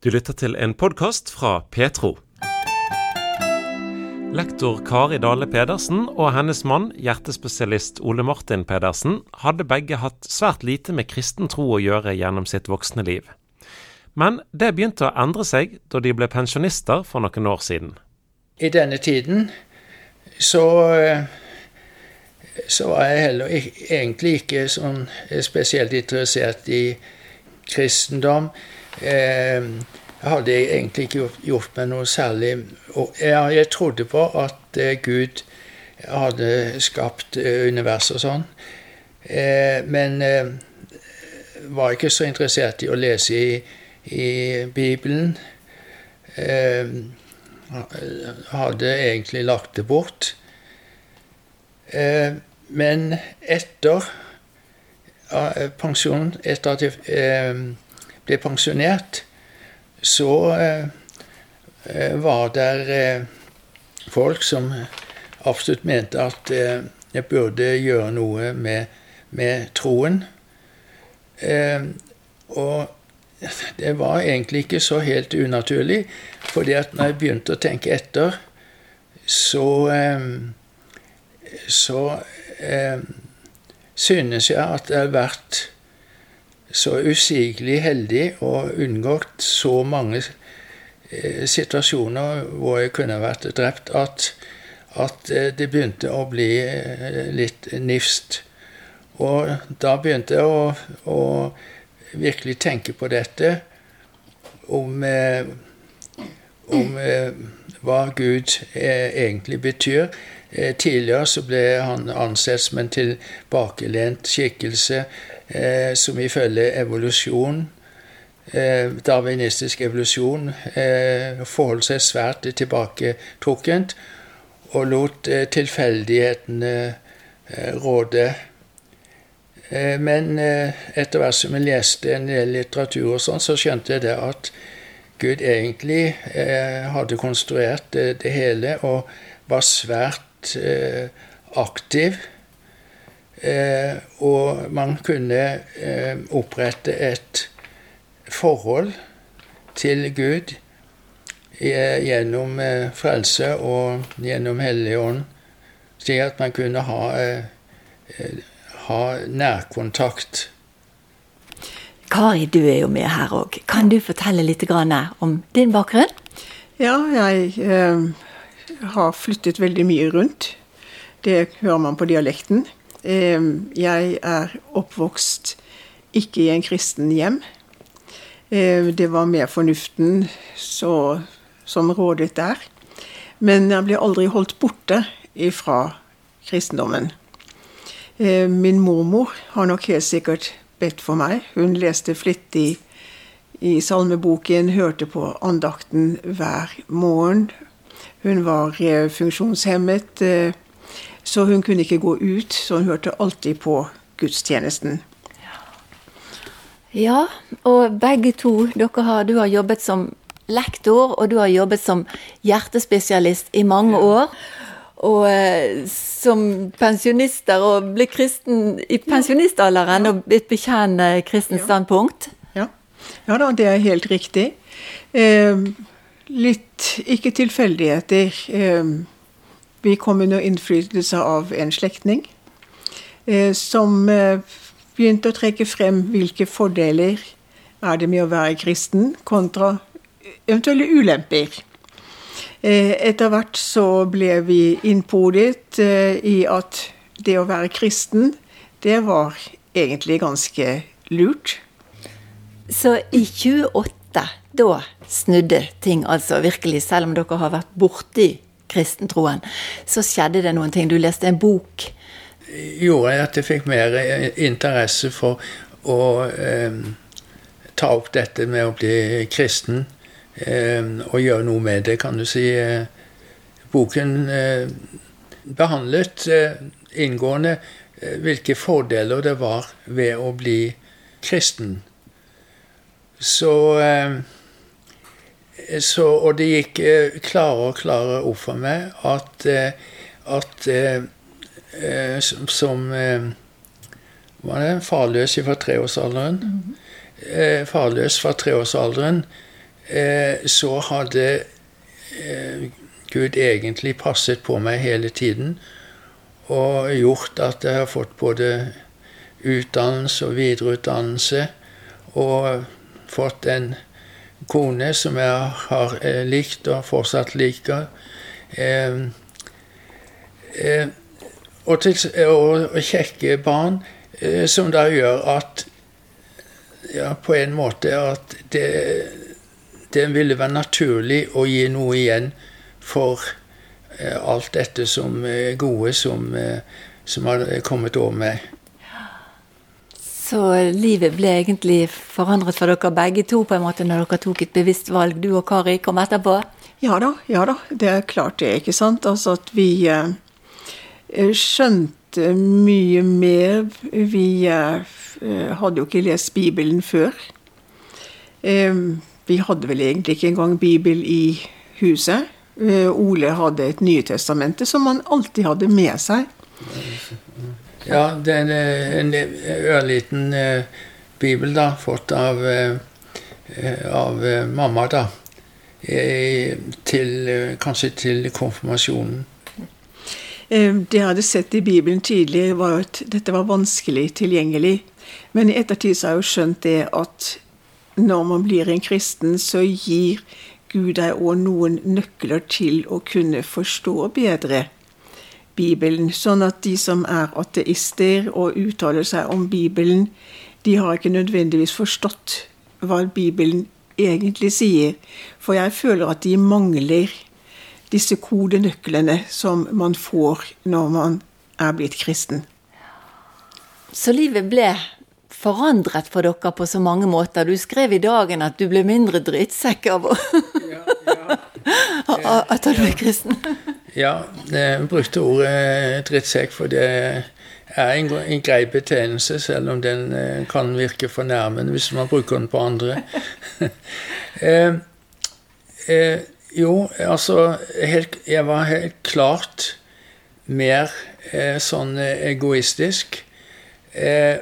Du lytter til en podkast fra Petro. Lektor Kari Dale Pedersen og hennes mann, hjertespesialist Ole Martin Pedersen, hadde begge hatt svært lite med kristen tro å gjøre gjennom sitt voksne liv. Men det begynte å endre seg da de ble pensjonister for noen år siden. I denne tiden så, så var jeg heller egentlig ikke sånn spesielt interessert i kristendom. Eh, jeg hadde egentlig ikke gjort meg noe særlig Jeg trodde på at eh, Gud hadde skapt eh, universet og sånn. Men var ikke så interessert i å lese i, i Bibelen. Hadde egentlig lagt det bort. Men etter pensjon, etter at jeg ble pensjonert, så eh, eh, var det eh, folk som absolutt mente at jeg burde gjøre noe med, med troen. Og det var egentlig ikke så helt unaturlig, fordi at når jeg begynte å tenke etter, så så synes jeg at det har vært så usigelig heldig og unngått så mange eh, situasjoner hvor jeg kunne vært drept, at, at eh, det begynte å bli eh, litt nifst. Og da begynte jeg å, å virkelig tenke på dette, om, om hva Gud egentlig betyr. Tidligere så ble han ansett som en tilbakelent skikkelse eh, som ifølge evolusjon, eh, darwinistisk evolusjon, eh, forholdt seg svært tilbaketrukkent og lot eh, tilfeldighetene eh, råde. Eh, men etter hvert som jeg leste en del litteratur, og sånn, så skjønte jeg det at Gud egentlig hadde konstruert det hele og var svært aktiv og man kunne eh, opprette et forhold til Gud eh, gjennom frelse og gjennom Helligånd, slik at man kunne ha, ha nærkontakt. Kari, du er jo med her òg. Kan du fortelle litt om din bakgrunn? Ja, jeg eh, har flyttet veldig mye rundt. Det hører man på dialekten. Jeg er oppvokst ikke i en kristen hjem. Det var mer fornuften så, som rådet der. Men jeg ble aldri holdt borte ifra kristendommen. Min mormor har nok helt sikkert bedt for meg. Hun leste flittig i salmeboken, hørte på andakten hver morgen. Hun var funksjonshemmet eh, så hun kunne ikke gå ut, så hun hørte alltid på gudstjenesten. Ja, og begge to, har, du har jobbet som lektor, og du har jobbet som hjertespesialist i mange år. Og eh, som pensjonister, og ble kristen i pensjonistalderen og blitt bekjenne kristent standpunkt. Ja. ja da, det er helt riktig. Eh, litt ikke tilfeldigheter. Eh, vi kom under innflytelse av en slektning eh, som eh, begynte å trekke frem hvilke fordeler er det med å være kristen, kontra eventuelle ulemper. Eh, etter hvert så ble vi innpodet eh, i at det å være kristen, det var egentlig ganske lurt. Så i 28, da snudde ting altså virkelig, selv om dere har vært borti kristentroen, så skjedde det noen ting. Du leste en bok. Gjorde at jeg fikk mer interesse for å eh, ta opp dette med å bli kristen. Eh, og gjøre noe med det, kan du si. Boken eh, behandlet eh, inngående eh, hvilke fordeler det var ved å bli kristen. Så eh, så, og det gikk eh, klarere og klarere opp for meg at, eh, at eh, som, som var det farløs fra treårsalderen. Mm -hmm. farløs fra treårsalderen eh, så hadde eh, Gud egentlig passet på meg hele tiden og gjort at jeg har fått både utdannelse og videreutdannelse og fått en kone som jeg har eh, likt og fortsatt liker. Eh, eh, og, til, og, og, kjekke barn, som da gjør at ja, på en måte at det, det ville være naturlig å gi noe igjen for alt dette som gode som, som har kommet over meg. Så livet ble egentlig forandret for dere begge to på en måte når dere tok et bevisst valg, du og Kari kom etterpå? Ja da, ja da. Det er klart det, ikke sant. Altså at vi eh, skjønte mye mer. Vi eh, hadde jo ikke lest Bibelen før. Eh, vi hadde vel egentlig ikke engang Bibel i huset. Eh, Ole hadde et Nytestamente som han alltid hadde med seg. Ja, det er en, en ørliten eh, bibel, da, fått av, eh, av eh, mamma, da. Til, kanskje til konfirmasjonen. Det jeg hadde sett i Bibelen tidlig, var at dette var vanskelig tilgjengelig. Men i ettertid så har jeg jo skjønt det at når man blir en kristen, så gir Gud deg òg noen nøkler til å kunne forstå bedre Bibelen. Sånn at de som er ateister og uttaler seg om Bibelen, de har ikke nødvendigvis forstått hva Bibelen egentlig sier. For jeg føler at de mangler disse kodenøklene som man får når man er blitt kristen. Så livet ble forandret for dere på så mange måter. Du skrev i dagen at du ble mindre drittsekk av å ja, du ble kristen. Ja, hun brukte ordet drittsekk, for det er en, en grei betegnelse, selv om den eh, kan virke fornærmende hvis man bruker den på andre. eh, eh, jo, altså helt, Jeg var helt klart mer eh, sånn egoistisk. Eh,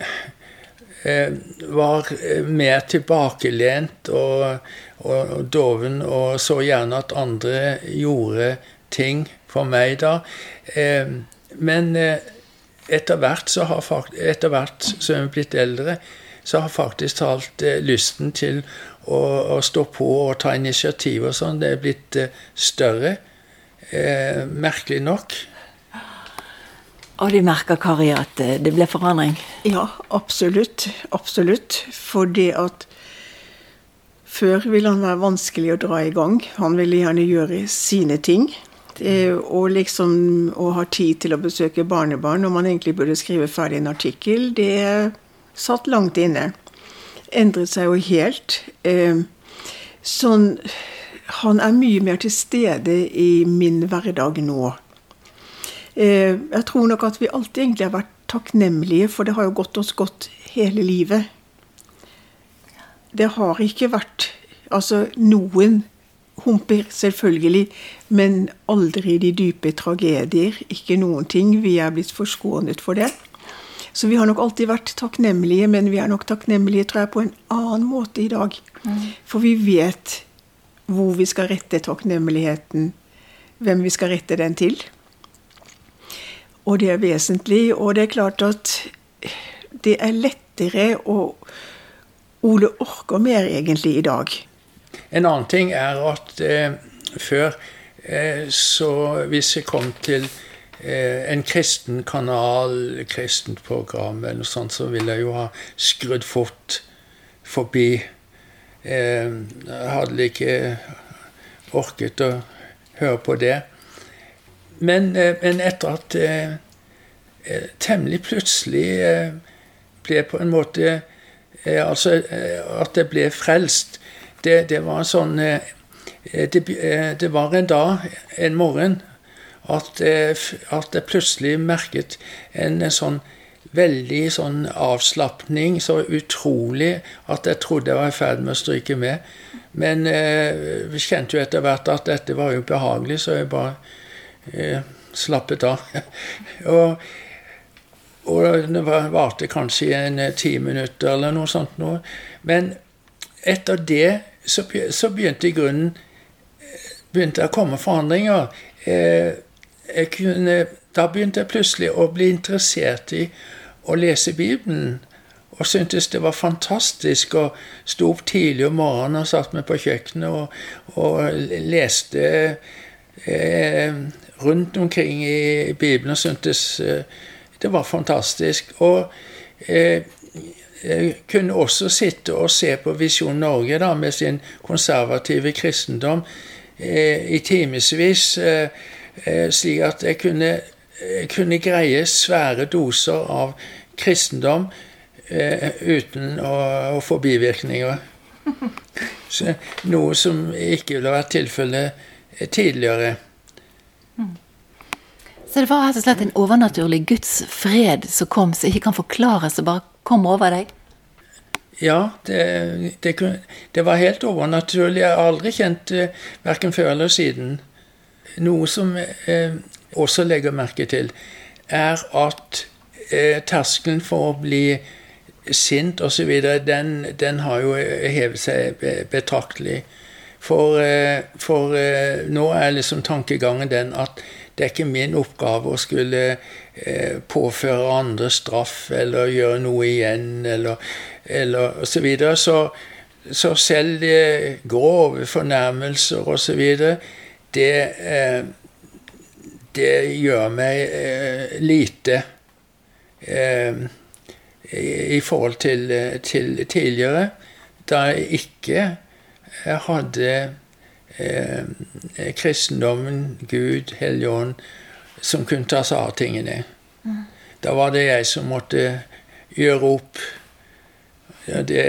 eh, var mer tilbakelent og, og, og doven og så gjerne at andre gjorde ting for meg da. Eh, men eh, etter hvert, så har, etter hvert som jeg er blitt eldre, så har faktisk talt eh, lysten til å, å, stå på og ta initiativ og sånn, det er blitt større. Eh, merkelig nok. Og de merker, Kari, at det ble forandring? Ja, absolutt. Absolutt. Fordi at før ville han være vanskelig å dra i gang. Han ville gjerne gjøre sine ting. Eh, og liksom å ha tid til å besøke barnebarn når man egentlig burde skrive ferdig en artikkel, det satt langt inne. Endret seg jo helt. Eh, sånn Han er mye mer til stede i min hverdag nå. Eh, jeg tror nok at vi alltid egentlig har vært takknemlige, for det har jo gått oss godt hele livet. Det har ikke vært Altså, noen humper, selvfølgelig, men aldri de dype tragedier. Ikke noen ting. Vi er blitt forskånet for det. Så vi har nok alltid vært takknemlige, men vi er nok takknemlige tror jeg, på en annen måte i dag. Mm. For vi vet hvor vi skal rette takknemligheten, hvem vi skal rette den til. Og det er vesentlig. Og det er klart at det er lettere å Ole orker mer egentlig i dag. En annen ting er at eh, før eh, så hvis jeg kom til eh, en kristen kanal, kristent program eller noe sånt, så ville jeg jo ha skrudd fort forbi. Eh, jeg hadde ikke orket å høre på det. Men, eh, men etter at eh, temmelig plutselig ble på en måte Altså at jeg ble frelst det, det var sånn eh, det, eh, det, var en dag, en morgen, at, eh, at jeg plutselig merket en sånn veldig sånn avslapning, så utrolig at jeg trodde jeg var i ferd med å stryke med. Men eh, vi kjente jo etter hvert at dette var jo behagelig, så jeg bare eh, slappet av. og, og det varte kanskje en ti minutter eller noe sånt noe. Men etter det så, så begynte i grunnen begynte å komme forandringer. Kunne, da begynte jeg plutselig å bli interessert i å lese Bibelen. Og syntes det var fantastisk. Og sto opp tidlig om morgenen og satt meg på kjøkkenet og, og leste eh, rundt omkring i Bibelen og syntes eh, det var fantastisk. Og eh, jeg kunne også sitte og se på Visjon Norge da, med sin konservative kristendom eh, i timevis, eh, slik at jeg kunne, kunne, greie svære doser av kristendom uten å, å få bivirkninger. Så, noe som ikke ville vært tilfellet tidligere. Så det var rett og slett en overnaturlig Guds fred som kom, som ikke kan forklares, som bare kom over deg? Ja, det, det, det var helt overnaturlig. Jeg har aldri kjent det verken før eller siden. Noe som eh, også legger merke til, er at eh, terskelen for å bli sint osv., den, den har jo hevet seg betraktelig. For, eh, for eh, nå er liksom tankegangen den at det er ikke min oppgave å skulle eh, påføre andre straff eller gjøre noe igjen eller, eller osv. Så, videre. så Så selv grove fornærmelser osv. Det, eh, det gjør meg eh, lite eh, i forhold til, til tidligere, da jeg ikke hadde eh, kristendommen, Gud, Helligånd, som kunne ta seg av tingene. Mm. Da var det jeg som måtte gjøre opp. Ja, det,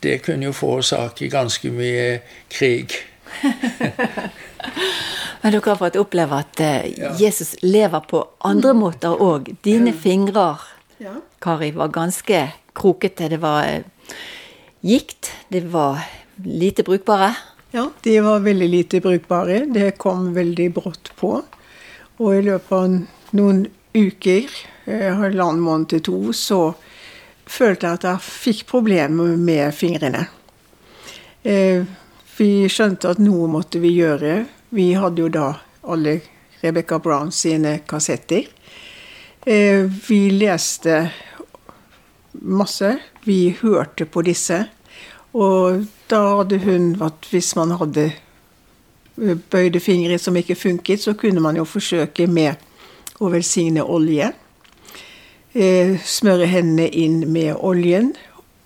det, kunne jo forårsake ganske mye krig. Men dere har fått oppleve at eh, Jesus lever på andre måter òg. Dine fingrer, Kari, var ganske krokete. Det var eh, gikt. Det var lite brukbare. Ja, de var veldig lite brukbare. Det kom veldig brått på. Og i løpet av noen uker, eh, halvannen måned til to, så følte jeg at jeg fikk problemer med fingrene. Eh, vi skjønte at noe måtte vi gjøre. Vi hadde jo da alle Rebecca Brown sine kassetter. Eh, vi leste masse. Vi hørte på disse. Og da hadde hun at hvis man hadde eh, bøyde fingre som ikke funket, så kunne man jo forsøke med å velsigne olje. Eh, smøre hendene inn med oljen,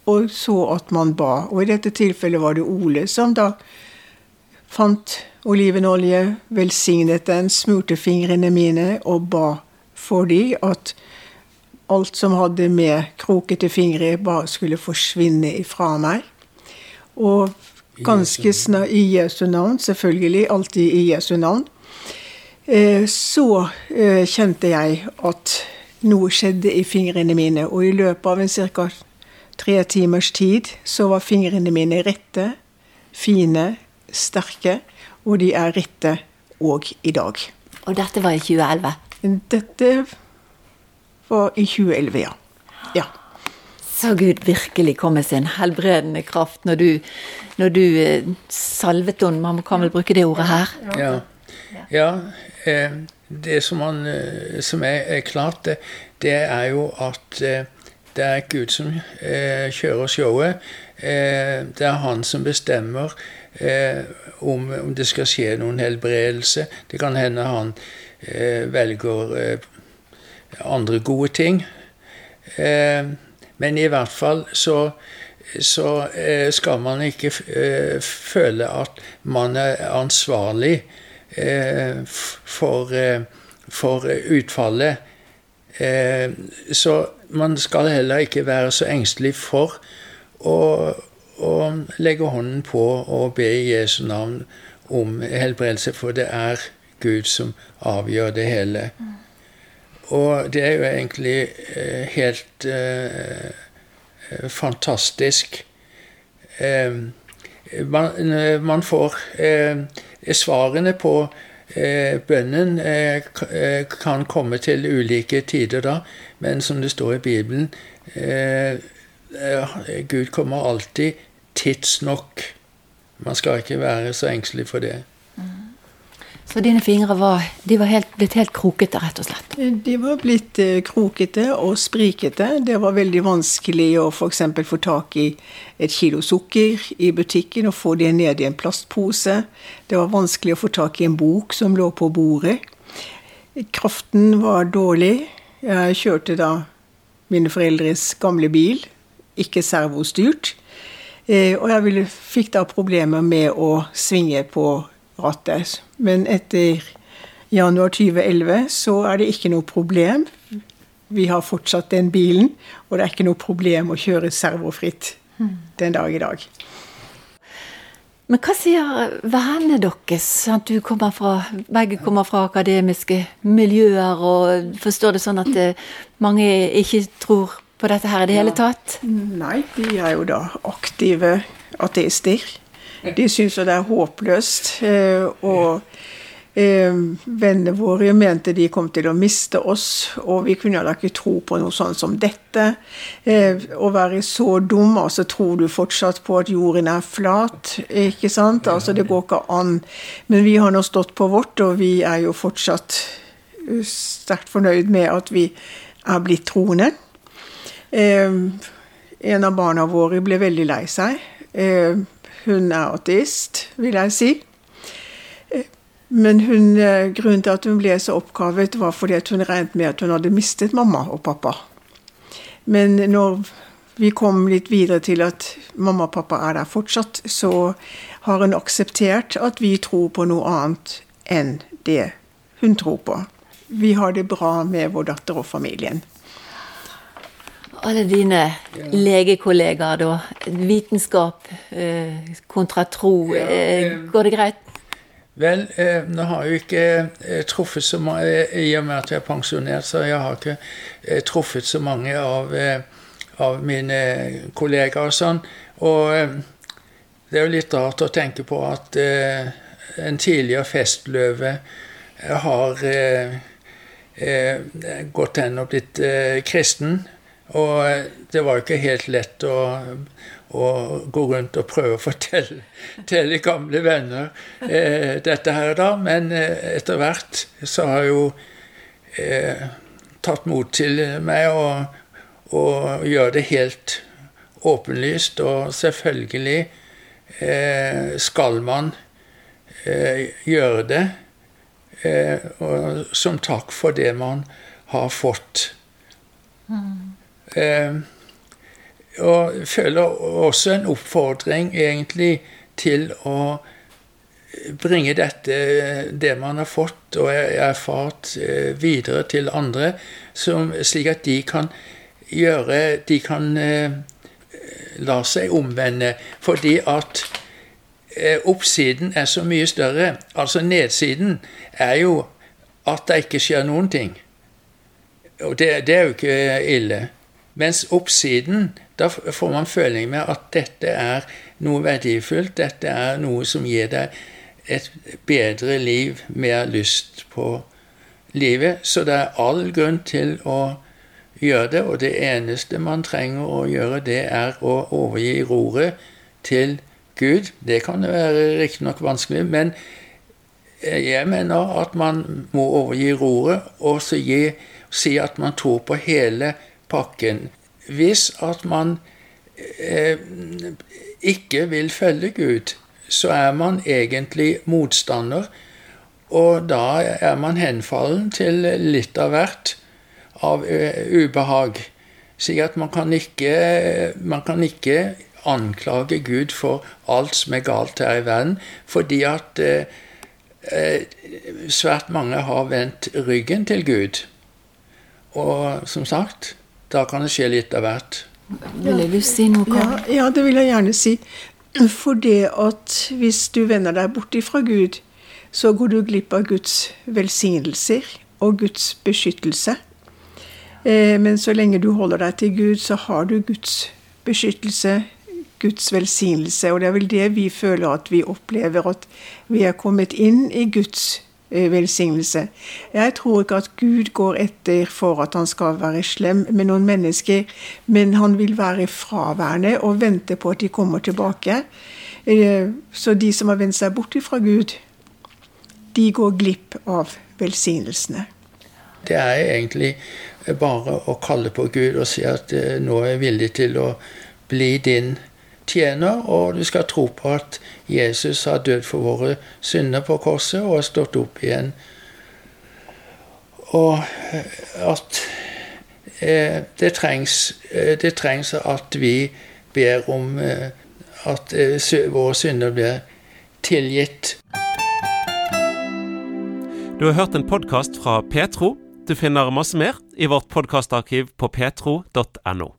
og så at man ba. Og i dette tilfellet var det Ole som da fant olivenolje, velsignet den, smurte fingrene mine og ba for de at alt som hadde med krokete fingre, bare skulle forsvinne ifra meg. Og ganske snart i Jesu navn, selvfølgelig. Alltid i Jesu navn. Eh, så eh, kjente jeg at noe skjedde i fingrene mine, og i løpet av en ca. tre timers tid så var fingrene mine rette, fine, sterke, og de er rette òg i dag. Og dette var i 2011? Dette var i 2011, ja. ja. Så Gud virkelig kom med sin helbredende kraft når du, når du eh, salvet henne, man kan vel bruke det ordet her? Ja. ja eh, det som, man, eh, som er, klart, det, det, er jo at det er Gud som kjører showet. det er han som bestemmer om, det skal skje noen helbredelse. Det kan hende han velger andre gode ting. Eh, men i hvert fall så, så eh, skal man ikke eh, føle at man er ansvarlig eh, for, for utfallet. Så man skal heller ikke være så engstelig for å, å legge hånden på og be i Jesu navn om helbredelse, for det er Gud som avgjør det hele. Og det er jo egentlig eh, helt eh, eh fantastisk. Eh, man, eh, man, får eh, Svarene på bønnen kan komme til ulike tider da, men som det står i Bibelen Gud kommer alltid tidsnok Man skal ikke være så engstelig for det. Så dine fingre var, var helt, blitt helt krokete, rett og slett? De var blitt eh, krokete og sprikete. Det var veldig vanskelig å f.eks. få tak i et kilo sukker i butikken og få det ned i en plastpose. Det var vanskelig å få tak i en bok som lå på bordet. Kraften var dårlig. Jeg kjørte da mine foreldres gamle bil, ikke servostyrt. Eh, og jeg fikk da problemer med å svinge på rattet. Men etter januar 2011 så er det ikke noe problem. Vi har fortsatt den bilen, og det er ikke noe problem å kjøre servofritt den dag i dag. Men hva sier vennene deres? Du kommer fra, begge kommer fra akademiske miljøer, og forstår det sånn at eh, mange ikke tror på dette her i det hele tatt? Nei, de er jo da aktive ateister. De syns jo det er håpløst. Eh, og eh, vennene våre mente de kom til å miste oss, og vi kunne da ikke tro på noe sånt som dette. Eh, å være så dum, altså tror du fortsatt på at jorden er flat, ikke sant? Altså det går ikke an. Men vi har nå stått på vårt, og vi er jo fortsatt sterkt fornøyd med at vi er blitt troende. en av barna våre ble veldig lei seg. Hun er ateist, vil jeg si. Men hun, eh, grunnen til at hun ble så oppgavet, var fordi hun regnet med at hun hadde mistet mamma og pappa. Men når vi kom litt videre til at mamma og pappa er der fortsatt, så har hun akseptert at vi tror på noe annet enn det hun tror på. Vi har det bra med vår datter og familien alle dine legekollegaer, da. Vitenskap eh, kontra tro. Eh, går det greit? Vel, eh, nå har jeg ikke eh, truffet så mange I og med at jeg er pensjonert, så jeg har ikke eh, truffet så mange av, eh, av mine kollegaer og sånn. Og det er jo litt rart å tenke på at en tidligere festløve har gått hen og blitt kristen. Og eh, det var jo ikke helt lett å, å gå rundt og prøve å fortelle, fortelle gamle venner eh, dette her da. Men eh, etter hvert så har jeg jo eh, tatt mot til meg og, og gjør det helt åpenlyst. Og selvfølgelig eh, skal man eh, gjøre det. og som takk for det man har fått. Mm. Eh, og føler også en oppfordring egentlig til å bringe dette, det man har fått og erfart, eh, videre til andre, som, slik at de kan gjøre De kan eh, la seg omvende. Fordi at oppsiden er så mye større. Altså nedsiden er jo at det ikke skjer noen ting. Og det, det er jo ikke ille. Mens oppsiden, da får man føling med at dette er noe verdifullt. Dette er noe som gir deg et bedre liv, mer lyst på livet. Så det er all grunn til å gjøre det, og det eneste man trenger å gjøre, det er å overgi roret til Gud. Det kan være riktignok vanskelig, men jeg mener at man må overgi roret og si at man tror på hele pakken. Hvis at man eh, ikke vil følge Gud, så er man egentlig motstander. Og da er man henfallen til litt av hvert av uh, ubehag. Slik at man kan, ikke, man kan ikke anklage Gud for alt som er galt her i verden, fordi at eh, svært mange har vendt ryggen til Gud. Og som sagt, da kan det skje litt av hvert. Vil du si noe, Ja, ja, det vil jeg gjerne si. For det at hvis du vender deg bort ifra Gud, så går du glipp av Guds velsignelser og Guds beskyttelse. Eh, men så lenge du holder deg til Gud, så har du Guds beskyttelse, Guds velsignelse. Og det er vel det vi føler at vi opplever, at vi er kommet inn i Guds velsignelse. Jeg tror ikke at Gud går etter for at han skal være slem med noen mennesker, men han vil være fraværende og vente på at de kommer tilbake. Eh, så de som har vendt seg bort fra Gud, de går glipp av velsignelsene. Det er egentlig bare å kalle på Gud og si at eh, nå er jeg villig til å bli din tjener, og du skal tro på at Jesus har dødd for våre synder på korset og har stått opp igjen. Og at eh, det, trengs, det trengs at vi ber om eh, at våre synder blir tilgitt. Du har hørt en podkast fra Petro. Du finner masse mer i vårt podkastarkiv på petro.no.